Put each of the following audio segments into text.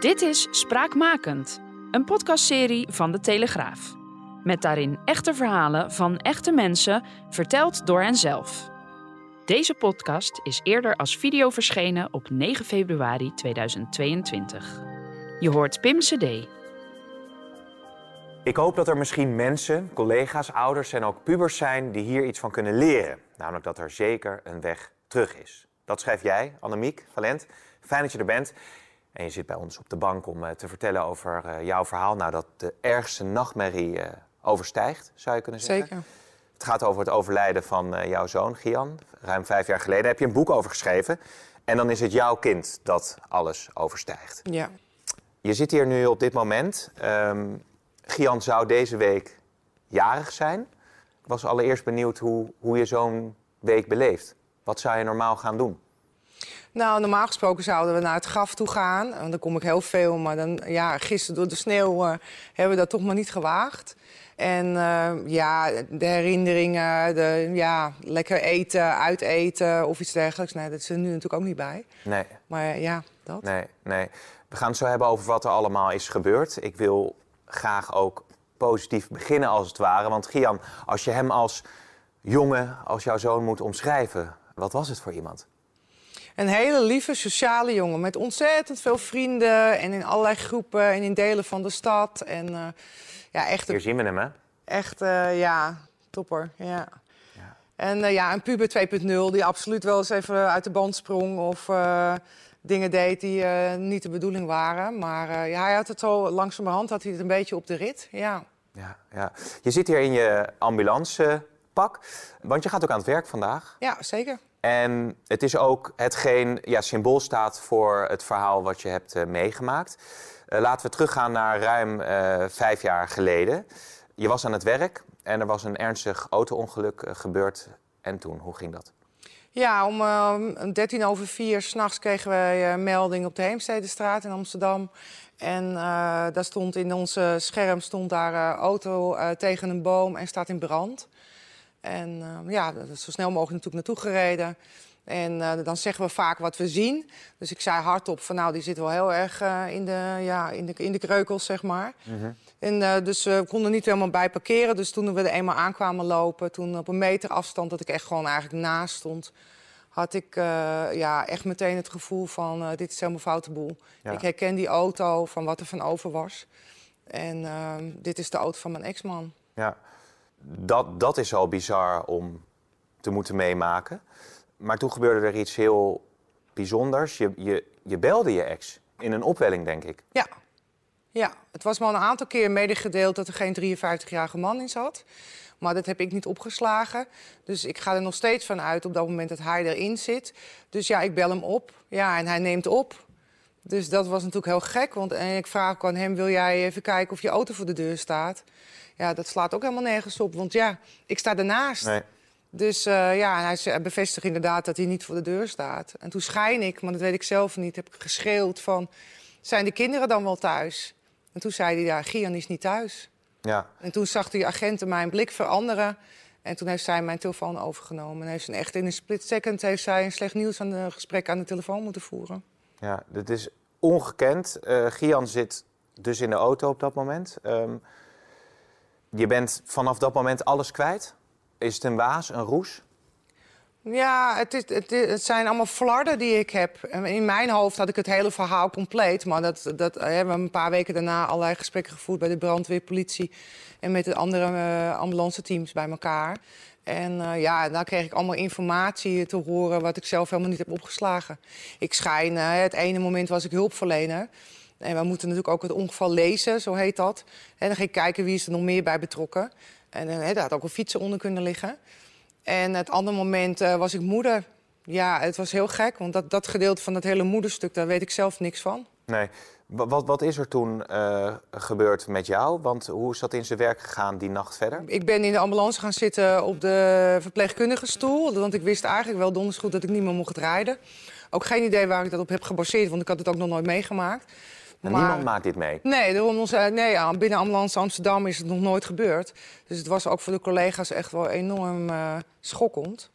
Dit is Spraakmakend, een podcastserie van De Telegraaf. Met daarin echte verhalen van echte mensen, verteld door henzelf. Deze podcast is eerder als video verschenen op 9 februari 2022. Je hoort Pim CD. Ik hoop dat er misschien mensen, collega's, ouders en ook pubers zijn die hier iets van kunnen leren. Namelijk dat er zeker een weg terug is. Dat schrijf jij, Annemiek Valent. Fijn dat je er bent. En je zit bij ons op de bank om uh, te vertellen over uh, jouw verhaal. Nou, dat de ergste nachtmerrie uh, overstijgt, zou je kunnen zeggen. Zeker. Het gaat over het overlijden van jouw zoon, Gian. Ruim vijf jaar geleden heb je een boek over geschreven. En dan is het jouw kind dat alles overstijgt. Ja. Je zit hier nu op dit moment. Um, Gian zou deze week jarig zijn. Ik was allereerst benieuwd hoe, hoe je zo'n week beleeft. Wat zou je normaal gaan doen? Nou, normaal gesproken zouden we naar het graf toe gaan. En dan kom ik heel veel, maar dan, ja, gisteren door de sneeuw uh, hebben we dat toch maar niet gewaagd. En uh, ja, de herinneringen, de, ja, lekker eten, uiteten of iets dergelijks. Nee, dat is er nu natuurlijk ook niet bij. Nee. Maar ja, dat. Nee, nee. We gaan het zo hebben over wat er allemaal is gebeurd. Ik wil graag ook positief beginnen als het ware. Want Gian, als je hem als jongen, als jouw zoon moet omschrijven, wat was het voor iemand? Een hele lieve, sociale jongen met ontzettend veel vrienden en in allerlei groepen en in delen van de stad. En uh, ja, echt. Hier zien we hem, hè? Echt, uh, ja, topper. Ja. ja. En uh, ja, een puber 2.0 die absoluut wel eens even uit de band sprong of dingen deed die niet de bedoeling waren. Maar ja, hij had het zo langzamerhand had hij het een beetje op de rit. Ja. Ja, ja. Je zit hier in je ambulancepak, want je gaat ook aan het werk vandaag. Ja, zeker. En het is ook hetgeen ja, symbool staat voor het verhaal wat je hebt uh, meegemaakt. Uh, laten we teruggaan naar ruim uh, vijf jaar geleden. Je was aan het werk en er was een ernstig auto-ongeluk gebeurd. En toen, hoe ging dat? Ja, om 13 over 4 s'nachts kregen wij melding op de Heemstedestraat in Amsterdam. En daar stond in onze scherm stond daar auto tegen een boom en staat in brand. En uh, ja, zo snel mogelijk natuurlijk naartoe gereden. En uh, dan zeggen we vaak wat we zien. Dus ik zei hardop van nou, die zit wel heel erg uh, in, de, ja, in, de, in de kreukels, zeg maar. Mm -hmm. En dus we konden niet helemaal bij parkeren. Dus toen we er eenmaal aankwamen lopen, toen op een meter afstand dat ik echt gewoon eigenlijk naast stond... had ik ja, echt meteen het gevoel van dit is helemaal foute boel. Ja. Ik herken die auto van wat er van over was. En ehm, dit is de auto van mijn ex-man. Ja, dat, dat is al bizar om te moeten meemaken. Maar toen gebeurde er iets heel bijzonders. Je, je, je belde je ex in een opwelling, denk ik. Ja. Ja, het was me al een aantal keer medegedeeld dat er geen 53-jarige man in zat. Maar dat heb ik niet opgeslagen. Dus ik ga er nog steeds van uit op dat moment dat hij erin zit. Dus ja, ik bel hem op. Ja, en hij neemt op. Dus dat was natuurlijk heel gek. Want en ik vraag ook aan hem, wil jij even kijken of je auto voor de deur staat? Ja, dat slaat ook helemaal nergens op. Want ja, ik sta ernaast. Nee. Dus uh, ja, hij bevestigt inderdaad dat hij niet voor de deur staat. En toen schijn ik, maar dat weet ik zelf niet, heb ik geschreeuwd van... zijn de kinderen dan wel thuis? En toen zei hij, ja, Gian is niet thuis. Ja. En toen zag die agenten mijn blik veranderen. En toen heeft zij mijn telefoon overgenomen. En heeft een echt in een split second heeft zij een slecht nieuws aan de gesprek aan de telefoon moeten voeren. Ja, dit is ongekend. Uh, Gian zit dus in de auto op dat moment. Um, je bent vanaf dat moment alles kwijt? Is het een waas, een roes? Ja, het, is, het, zijn allemaal flarden die ik heb. In mijn hoofd had ik het hele verhaal compleet. Maar dat, dat, we hebben een paar weken daarna allerlei gesprekken gevoerd... bij de brandweer, politie en met de andere uh, ambulance teams bij elkaar. En uh, ja, daar kreeg ik allemaal informatie te horen... wat ik zelf helemaal niet heb opgeslagen. Ik schijn, het ene moment was ik hulpverlener... En we moeten natuurlijk ook het ongeval lezen, zo heet dat. En dan ga ik kijken wie is er nog meer bij betrokken. En he, daar had ook een fietsen onder kunnen liggen. En het andere moment uh, was ik moeder. Ja, het was heel gek, want dat, dat gedeelte van dat hele moederstuk, daar weet ik zelf niks van. Nee. Wa- Wat, wat is er toen eh, gebeurd met jou? Want hoe is dat in zijn werk gegaan die nacht verder? Ik ben in de ambulance gaan zitten op de verpleegkundige stoel. Want ik wist eigenlijk wel donders goed dat ik niet meer mocht rijden. Ook geen idee waar ik dat op heb gebaseerd, want ik had het ook nog nooit meegemaakt. Maar- niemand maakt dit mee. Nee, daarom nee binnen ambulance Amsterdam is het nog nooit gebeurd. Dus het was ook voor de collega's echt wel enorm eh, schokkend.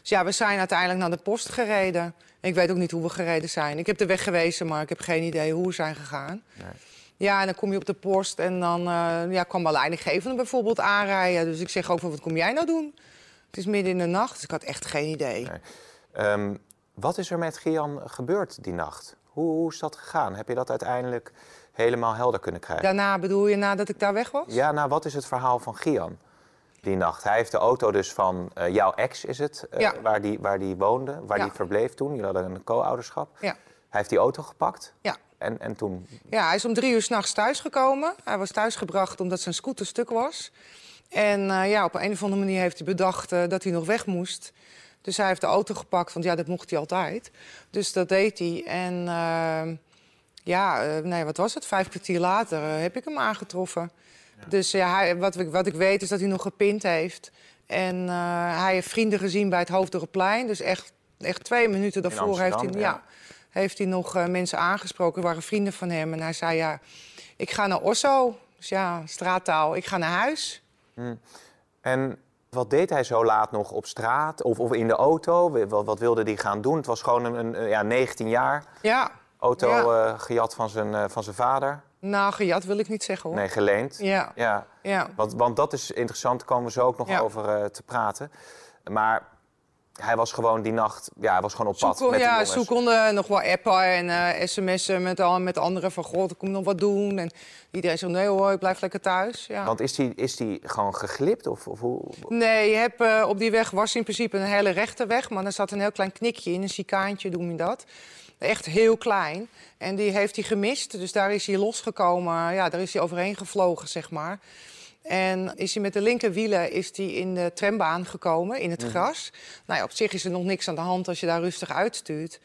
Dus ja, we zijn uiteindelijk naar de post gereden. Ik weet ook niet hoe we gereden zijn. Ik heb de weg gewezen, maar ik heb geen idee hoe we zijn gegaan. Nee. Ja, en dan kom je op de post en dan eh, ja, kwam mijn leidinggevende bijvoorbeeld aanrijden. Dus ik zeg ook van, wat kom jij nou doen? Het is midden in de nacht, dus ik had echt geen idee. Nee. Ehm, wat is er met Gian gebeurd die nacht? Hoe, hoe is dat gegaan? Heb je dat uiteindelijk helemaal helder kunnen krijgen? Daarna bedoel je nadat ik daar weg was? Ja, nou, wat is het verhaal van Gian die nacht? Hij heeft de auto dus van eh, jouw ex, is het, eh, Ja. waar, die, waar die woonde, waar Ja. die verbleef toen. Jullie hadden een co-ouderschap. Ja. Hij heeft die auto gepakt Ja. en, en toen... Ja, hij is om drie uur s'nachts thuisgekomen. Hij was thuisgebracht omdat zijn scooter stuk was. En eh, ja, op een of andere manier heeft hij bedacht dat hij nog weg moest. Dus hij heeft de auto gepakt, want ja, dat mocht hij altijd. Dus dat deed hij. En eh, ja, eh, nee, wat was het? Vijf kwartier later eh, heb ik hem aangetroffen. Dus ja, hij, wat, ik, wat ik weet is dat hij nog gepint heeft. En eh, hij heeft vrienden gezien bij het Hoofddorpplein. Dus echt, echt twee minuten daarvoor heeft hij, ja. ja. heeft hij nog mensen aangesproken. Waren vrienden van hem. En hij zei, ja, ik ga naar Osso. Dus ja, straattaal. Ik ga naar huis. En wat deed hij zo laat nog op straat of, of in de auto? Wat, wat wilde hij gaan doen? Het was gewoon een, een ja, 19 jaar. Ja, Auto Ja. eh, gejat van zijn, eh, van zijn vader. nou, gejat wil ik niet zeggen, hoor. Nee, geleend. Ja, Ja. ja. Want, want dat is interessant, daar komen we zo ook nog over eh, te praten. Maar hij was gewoon die nacht, ja, hij was gewoon op pad Zoeken, met de ja, ze konden nog wel appen en eh, sms'en met, al- met anderen van... God, ik kom nog wat doen. En iedereen zegt, nee hoor, ik blijf lekker thuis. Ja. Want is die, is die gewoon geglipt? Of, of hoe? Nee, je hebt, eh, op die weg was in principe een hele rechte weg... maar er zat een heel klein knikje in, een chicaantje noem je dat. Echt heel klein. En die heeft hij gemist, dus daar is hij losgekomen. Ja, daar is hij overheen gevlogen, zeg maar. En is hij met de linkerwielen is hij in de trambaan gekomen, in het gras. Nou ja, op zich is er nog niks aan de hand als je daar rustig uitstuurt.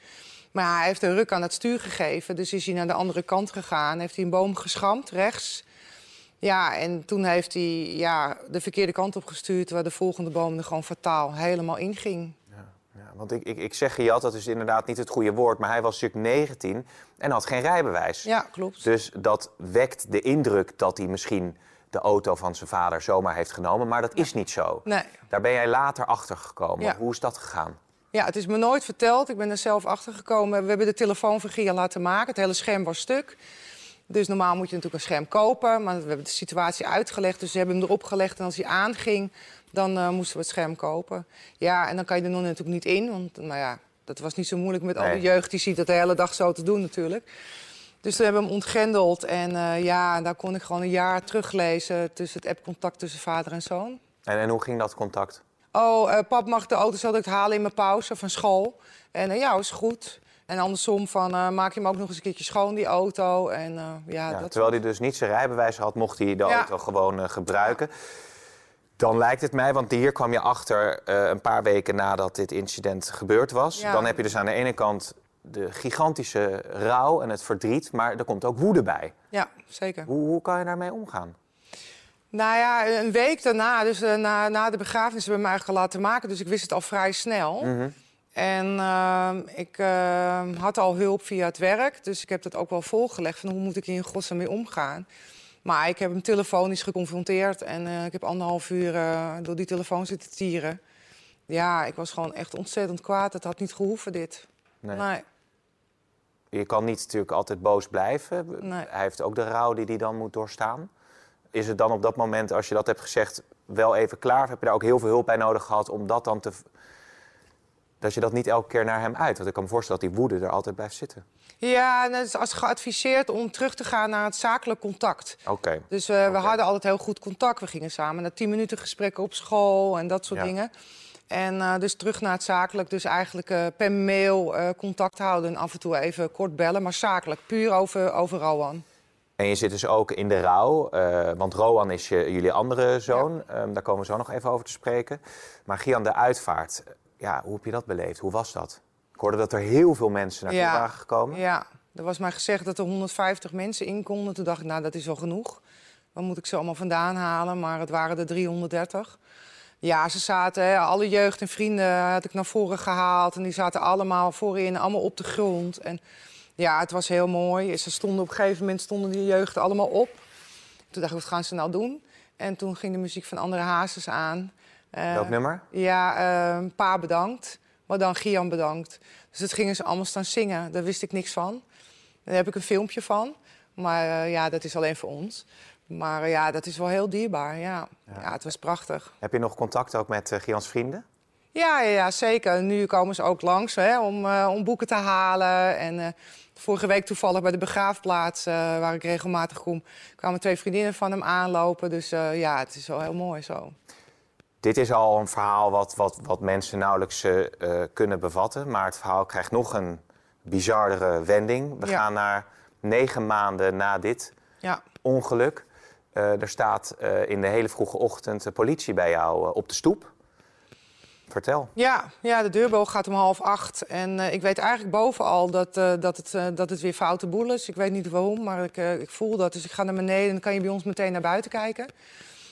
Maar hij heeft een ruk aan het stuur gegeven. Dus is hij naar de andere kant gegaan. Heeft hij een boom geschramd, rechts. Ja, en toen heeft hij ja, de verkeerde kant op gestuurd... waar de volgende boom er gewoon fataal helemaal inging. Ja, want ik, ik, ik zeg gejat, dat is inderdaad niet het goede woord... maar hij was natuurlijk 19 en had geen rijbewijs. Ja, klopt. Dus dat wekt de indruk dat hij misschien de auto van zijn vader zomaar heeft genomen. Maar dat is niet zo. Nee. Daar ben jij later achter gekomen. Ja. Hoe is dat gegaan? Ja, het is me nooit verteld. Ik ben er zelf achter gekomen. We hebben de telefoon van Gia laten maken. Het hele scherm was stuk. Dus normaal moet je natuurlijk een scherm kopen. Maar we hebben de situatie uitgelegd. Dus ze hebben hem erop gelegd. En als hij aanging, dan eh, moesten we het scherm kopen. Ja, en dan kan je er nog natuurlijk niet in. Want nou ja, dat was niet zo moeilijk met al die jeugd. Die ziet dat de hele dag zo te doen natuurlijk. Dus toen hebben we hem ontgrendeld. En eh, ja, daar kon ik gewoon een jaar teruglezen... tussen het appcontact tussen vader en zoon. En, en hoe ging dat contact? Oh, eh, pap mag de auto zo direct halen in mijn pauze van school. En eh, ja, is goed. En andersom van, maak je hem ook nog eens een keertje schoon, die auto. En ja, Ja, dat... terwijl hij dus niet zijn rijbewijs had, mocht hij de Ja. auto gewoon gebruiken. Dan lijkt het mij, want hier kwam je achter een paar weken nadat dit incident gebeurd was. Ja. Dan heb je dus aan de ene kant de gigantische rouw en het verdriet, maar er komt ook woede bij. Ja, zeker. Hoe, hoe kan je daarmee omgaan? Nou ja, een week daarna, dus eh, na, na de begrafenis, hebben we al laten maken. Dus ik wist het al vrij snel. Mhm. En ehm, ik ehm, had al hulp via het werk. Dus ik heb dat ook wel volgelegd. Van hoe moet ik hier in godsnaam mee omgaan? Maar ik heb hem telefonisch geconfronteerd. En eh, ik heb anderhalf uur eh, door die telefoon zitten tieren. Ja, ik was gewoon echt ontzettend kwaad. Het had niet gehoeven, dit. Nee. Nee. Je kan niet natuurlijk altijd boos blijven. Nee. Hij heeft ook de rouw die hij dan moet doorstaan. Is het dan op dat moment, als je dat hebt gezegd, wel even klaar? Of heb je daar ook heel veel hulp bij nodig gehad om dat dan te... Dat je dat niet elke keer naar hem uit. Want ik kan me voorstellen dat die woede er altijd blijft zitten. Ja, en het is als geadviseerd om terug te gaan naar het zakelijk contact. Oké. Dus eh, we hadden altijd heel goed contact. We gingen samen naar 10 minuten gesprekken op school en dat soort Ja. dingen. En eh, dus terug naar het zakelijk. Dus eigenlijk eh, per mail eh, contact houden. En af en toe even kort bellen, maar zakelijk. Puur over, over Rowan. En je zit dus ook in de rouw, want Roan is je, jullie andere zoon. Ehm, daar komen we zo nog even over te spreken. Maar Gian, de uitvaart. ja, hoe heb je dat beleefd? Hoe was dat? Ik hoorde dat er heel veel mensen naartoe Ja. waren gekomen. Ja, er was mij gezegd dat er 150 mensen in konden. Toen dacht ik, nou, dat is wel genoeg. Waar moet ik ze allemaal vandaan halen? Maar het waren er 330. Ja, ze zaten, hè, alle jeugd en vrienden had ik naar voren gehaald. En die zaten allemaal voorin, allemaal op de grond. En ja, het was heel mooi. Ze stonden op een gegeven moment, stonden die jeugd allemaal op. Toen dacht ik, wat gaan ze nou doen? En toen ging de muziek van Andere Hazes aan. Eh, Welk nummer? ja, eh, pa bedankt. Maar dan Gian bedankt. Dus dat gingen ze allemaal staan zingen. Daar wist ik niks van. Daar heb ik een filmpje van. Maar eh, ja, dat is alleen voor ons. Maar eh, ja, dat is wel heel dierbaar. Ja, ja. het was prachtig. Heb je nog contact ook met eh Gians vrienden? Ja, ja, zeker. Nu komen ze ook langs hè, om, eh, om boeken te halen. En vorige week toevallig bij de begraafplaats, waar ik regelmatig kom... kwamen twee vriendinnen van hem aanlopen. Dus ja, het is wel heel mooi zo. Dit is al een verhaal wat, wat, wat mensen nauwelijks kunnen bevatten. Maar het verhaal krijgt nog een bizarre wending. We Ja. gaan naar negen maanden na dit Ja. ongeluk. Eh, er staat eh, in de hele vroege ochtend de politie bij jou eh, op de stoep. Vertel. Ja, ja, de deurbel gaat om half acht. En ik weet eigenlijk bovenal dat, dat, het, dat het weer foute boel is. Ik weet niet waarom, maar ik, ik voel dat. Dus ik ga naar beneden en dan kan je bij ons meteen naar buiten kijken.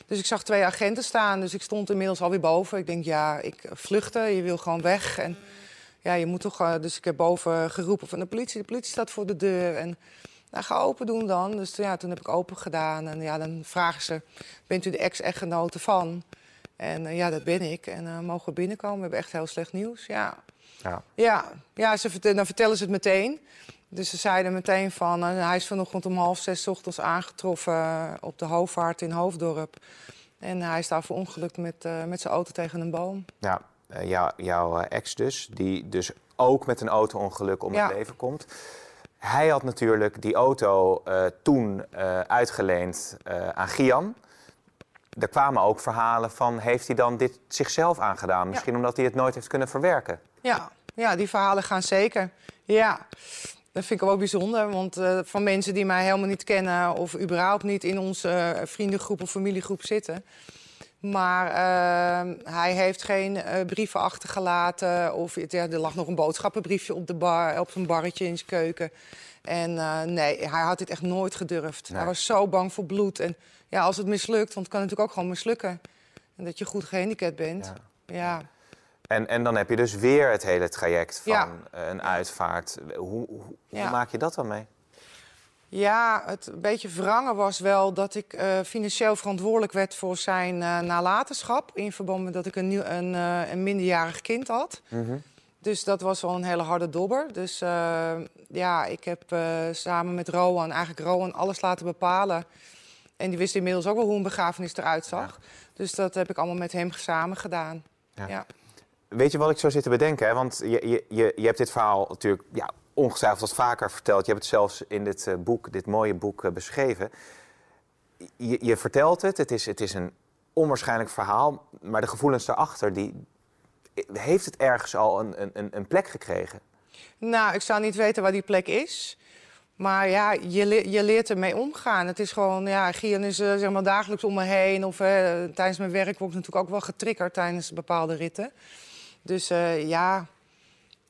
Dus ik zag twee agenten staan, dus ik stond inmiddels alweer boven. Ik denk, ja, ik vluchten, je wil gewoon weg. En ja, je moet toch... dus ik heb boven geroepen van de politie. De politie staat voor de deur en... Nou, ga open doen dan. Dus ja, toen heb ik open gedaan. En ja, dan vragen ze, bent u de ex-echtgenote van? En eh, ja, dat ben ik. En eh, mogen we binnenkomen? We hebben echt heel slecht nieuws. Ja, Ja. ja, ja ze dan vertellen ze het meteen. Dus ze zeiden meteen van... eh, hij is vanochtend om half zes ochtends aangetroffen op de Hoofdvaart in Hoofddorp. En hij is daar verongelukt met, met zijn auto tegen een boom. Ja, jou- jouw ex dus, die dus ook met een auto-ongeluk om Ja. het leven komt. Hij had natuurlijk die auto eh, toen eh, uitgeleend eh, aan Gian. Er kwamen ook verhalen van, heeft hij dan dit zichzelf aangedaan? Misschien omdat hij het nooit heeft kunnen verwerken. Ja, ja, die verhalen gaan zeker. Ja, dat vind ik wel bijzonder. Want van mensen die mij helemaal niet kennen... of überhaupt niet in onze vriendengroep of familiegroep zitten... Maar eh, hij heeft geen eh, brieven achtergelaten. Of ja, er lag nog een boodschappenbriefje op, de bar, op zijn barretje in zijn keuken. En eh, nee, hij had dit echt nooit gedurfd. Nee. Hij was zo bang voor bloed. En ja, als het mislukt, want het kan natuurlijk ook gewoon mislukken. En dat je goed gehandicapt bent. Ja. ja. En, en dan heb je dus weer het hele traject van Ja. een uitvaart. Hoe, hoe, maak je dat dan mee? Ja, het een beetje verrangen was wel dat ik eh, financieel verantwoordelijk werd voor zijn eh, nalatenschap. In verband met dat ik een, nieuw, een, eh, een minderjarig kind had. Dus dat was wel een hele harde dobber. Dus ja, ik heb samen met Rowan, eigenlijk Rowan, alles laten bepalen. En die wist inmiddels ook wel hoe een begrafenis eruit zag. Dus dat heb ik allemaal met hem samen gedaan. Ja. Ja. Weet je wat ik zo zit te bedenken? Hè? Want je, je, je, je hebt dit verhaal natuurlijk ja, ongetwijfeld wat vaker verteld. Je hebt het zelfs in dit eh, boek, dit mooie boek, eh, beschreven. Je, je vertelt het, het is, het is een onwaarschijnlijk verhaal. Maar de gevoelens daarachter, die, heeft het ergens al een, een, een plek gekregen? Nou, ik zou niet weten waar die plek is. Maar ja, je, je leert ermee omgaan. Het is gewoon, ja, Gian is eh, zeg maar dagelijks om me heen. Of eh, tijdens mijn werk word ik natuurlijk ook wel getriggerd tijdens bepaalde ritten. Dus eh, ja,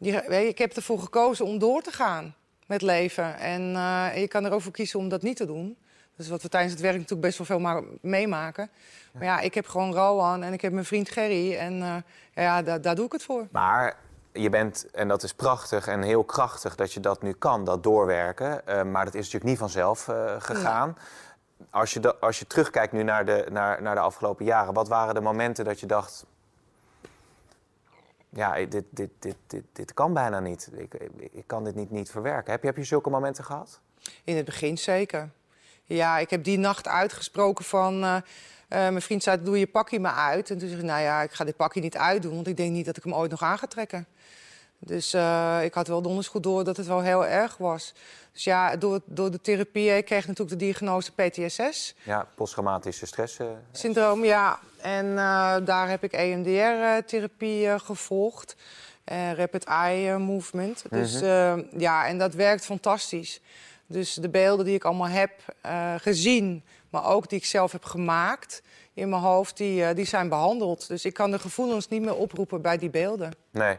je, ik heb ervoor gekozen om door te gaan met leven. En eh, je kan er ook voor kiezen om dat niet te doen. Dus wat we tijdens het werk natuurlijk best wel veel ma- meemaken. Maar ja, ik heb gewoon Rowan en ik heb mijn vriend Gerry. En eh, ja, daar, daar doe ik het voor. Maar je bent, en dat is prachtig en heel krachtig dat je dat nu kan, dat doorwerken. Eh, maar dat is natuurlijk niet vanzelf gegaan. Als, je als je terugkijkt nu naar de, naar, naar de afgelopen jaren, wat waren de momenten dat je dacht... Ja, dit, dit, dit, dit, dit kan bijna niet. Ik, ik, kan dit niet, niet verwerken. Heb je, heb je zulke momenten gehad? In het begin zeker. Ja, ik heb die nacht uitgesproken van... eh, eh, mijn vriend zei, doe je pakje maar uit. En toen zei ik, nou ja, ik ga dit pakje niet uitdoen... want ik denk niet dat ik hem ooit nog aan ga trekken. Dus eh, ik had wel donders goed door dat het wel heel erg was. Dus ja, door, door de therapie... Ik kreeg natuurlijk de diagnose PTSS. Ja, posttraumatische stress. eh, Syndroom, ja. En eh, daar heb ik EMDR-therapie eh, gevolgd. Eh, Rapid Eye eh, Movement. Dus eh, ja, en dat werkt fantastisch. Dus de beelden die ik allemaal heb eh, gezien, maar ook die ik zelf heb gemaakt... in mijn hoofd, die, eh, die zijn behandeld. Dus ik kan de gevoelens niet meer oproepen bij die beelden. Nee.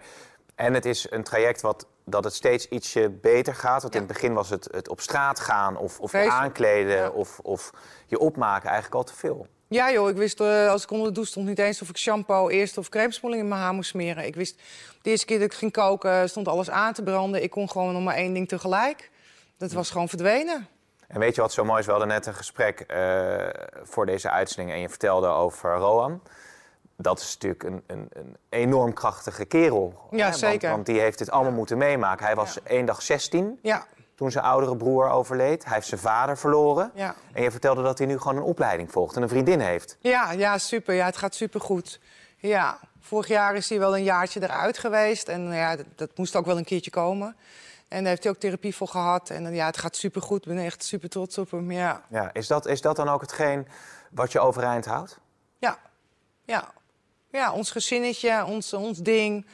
En het is een traject wat, dat het steeds ietsje beter gaat. Want in het begin was het, het op straat gaan of, of je aankleden Ja. of, of je opmaken eigenlijk al te veel. Ja joh, ik wist eh, als ik onder de douche stond niet eens of ik shampoo eerst of cremespoeling in mijn haar moest smeren. Ik wist de eerste keer dat ik ging koken stond alles aan te branden. Ik kon gewoon nog maar één ding tegelijk. Dat was gewoon verdwenen. En weet je wat zo mooi is? We hadden net een gesprek eh, voor deze uitzending en je vertelde over Roan. Dat is natuurlijk een, een, een enorm krachtige kerel. Ja, Want- zeker. Want, die heeft dit allemaal moeten meemaken. Hij was Ja. één dag 16 Ja, toen zijn oudere broer overleed. Hij heeft zijn vader verloren. ja. En je vertelde dat hij nu gewoon een opleiding volgt en een vriendin heeft. Ja, ja, super. Ja, het gaat supergoed. Ja, vorig jaar is hij wel een jaartje eruit geweest. En ja, dat, dat moest ook wel een keertje komen. En daar heeft hij ook therapie voor gehad. En ja, het gaat supergoed. Ik ben echt super trots op hem. Ja, Ja, is, dat, is dat dan ook hetgeen wat je overeind houdt? ja, ja. Ja, ons gezinnetje, ons, ons ding.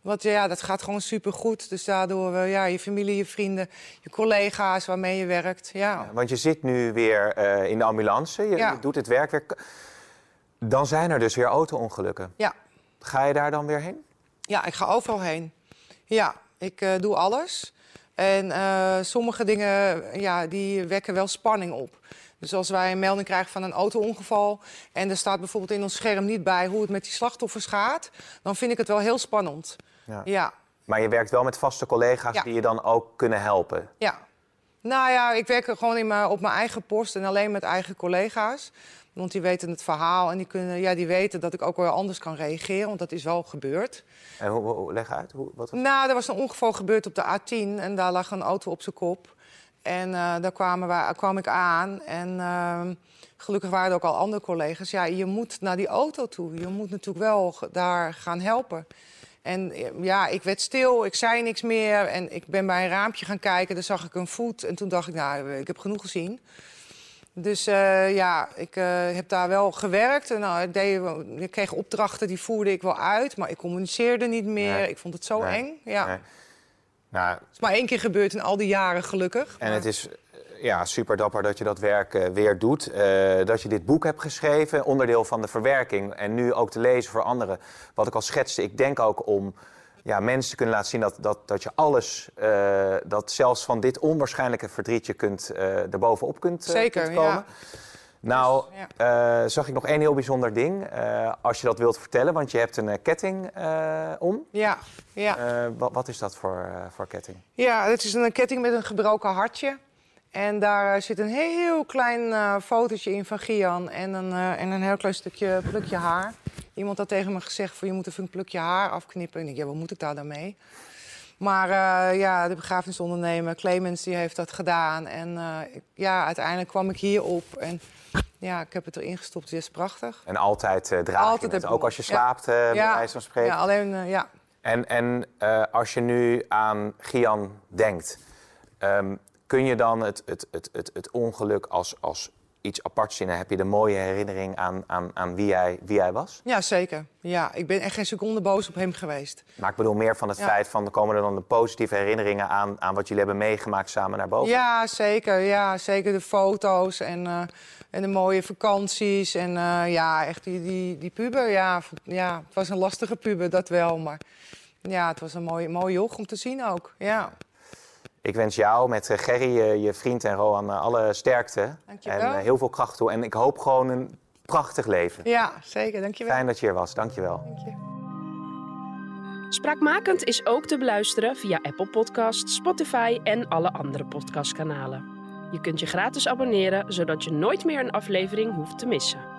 Wat, ja, dat gaat gewoon supergoed. Dus daardoor, eh, ja, je familie, je vrienden, je collega's waarmee je werkt. Ja, Want je zit nu weer eh, in de ambulance, je, Ja. je doet het werk weer. Dan zijn er dus weer auto-ongelukken. ja. Ga je daar dan weer heen? Ja, ik ga overal heen. Ja, ik eh, doe alles. En eh, sommige dingen ja, die wekken wel spanning op. Dus als wij een melding krijgen van een auto-ongeval... en er staat bijvoorbeeld in ons scherm niet bij hoe het met die slachtoffers gaat... dan vind ik het wel heel spannend. Ja. Ja, Maar je werkt wel met vaste collega's Ja. die je dan ook kunnen helpen. ja. Nou ja, ik werk er gewoon in mijn, op mijn eigen post en alleen met eigen collega's. Want die weten het verhaal en die, kunnen, ja, die weten dat ik ook wel anders kan reageren. Want dat is wel gebeurd. En hoe, hoe- leg uit. Hoe, wat, Nou, er was een ongeval gebeurd op de A10 en daar lag een auto op zijn kop. En eh, daar kwamen wij, kwam ik aan en ehm, gelukkig waren er ook al andere collega's. Ja, je moet naar die auto toe. Je moet natuurlijk wel daar gaan helpen. En eh, ja, ik werd stil, ik zei niks meer en ik ben bij een raampje gaan kijken. Daar zag ik een voet en toen dacht ik, nou, ik heb genoeg gezien. Dus eh, ja, ik eh, heb daar wel gewerkt. En, nou, ik, deed, ik kreeg opdrachten, die voerde ik wel uit. Maar ik communiceerde niet meer. Nee. Ik vond het zo Nee. eng. Ja. Nee. Nou, Het is maar één keer gebeurd in al die jaren, gelukkig. en Maar- het is eh, ja, super dapper dat je dat werk weer doet. Dat je dit boek hebt geschreven, onderdeel van de verwerking. En nu ook te lezen voor anderen. Wat ik al schetste, ik denk ook om ja, mensen kunnen laten zien dat, dat, dat je alles, eh, dat zelfs van dit onwaarschijnlijke verdriet je kunt, eh erbovenop kunt, eh, Zeker, kunt komen. ja. Nou, Dus, eh, zag ik nog één heel bijzonder ding, als je dat wilt vertellen. Want je hebt een ketting om. Ja, ja. Wat, wat is dat voor, voor ketting? ja, het is een ketting met een gebroken hartje. En daar zit een heel klein fotootje in van Gian en een, en een heel klein stukje plukje haar. Iemand had tegen me gezegd van je moet even een plukje haar afknippen. En ik, ja, wat moet ik daar dan mee? Maar eh, ja, de begrafenisondernemer Clemens die heeft dat gedaan. En eh, ja, uiteindelijk kwam ik hierop en ja, ik heb het erin gestopt. Het is prachtig. En altijd eh draag Altijd je het, ook als je Ja. slaapt, bij wijze van spreken. ja alleen ja. En, en als je nu aan Gian denkt, ehm, kun je dan het, het, het, het, het ongeluk als, als iets apart zien? En heb je de mooie herinnering aan, aan, aan wie, hij, wie hij was? Ja, zeker. Ja, ik ben echt geen seconde boos op hem geweest. Maar ik bedoel meer van het Ja. feit van, komen er dan de positieve herinneringen aan, aan wat jullie hebben meegemaakt samen naar boven? Ja, zeker. Ja, zeker de foto's en, eh, en de mooie vakanties. En eh, ja, echt die, die, die puber. Ja, ja, het was een lastige puber, dat wel. Maar ja, het was een mooie, mooie joch om te zien ook. Ja, Ik wens jou met eh, Gerry, eh, je vriend en Roan, eh, alle sterkte. Dankjewel. En heel veel kracht toe. En ik hoop gewoon een prachtig leven. ja zeker. Dankjewel. Fijn dat je hier was. Dankjewel. Dank je. Spraakmakend is ook te beluisteren via Apple Podcasts, Spotify en alle andere podcastkanalen. Je kunt je gratis abonneren, zodat je nooit meer een aflevering hoeft te missen.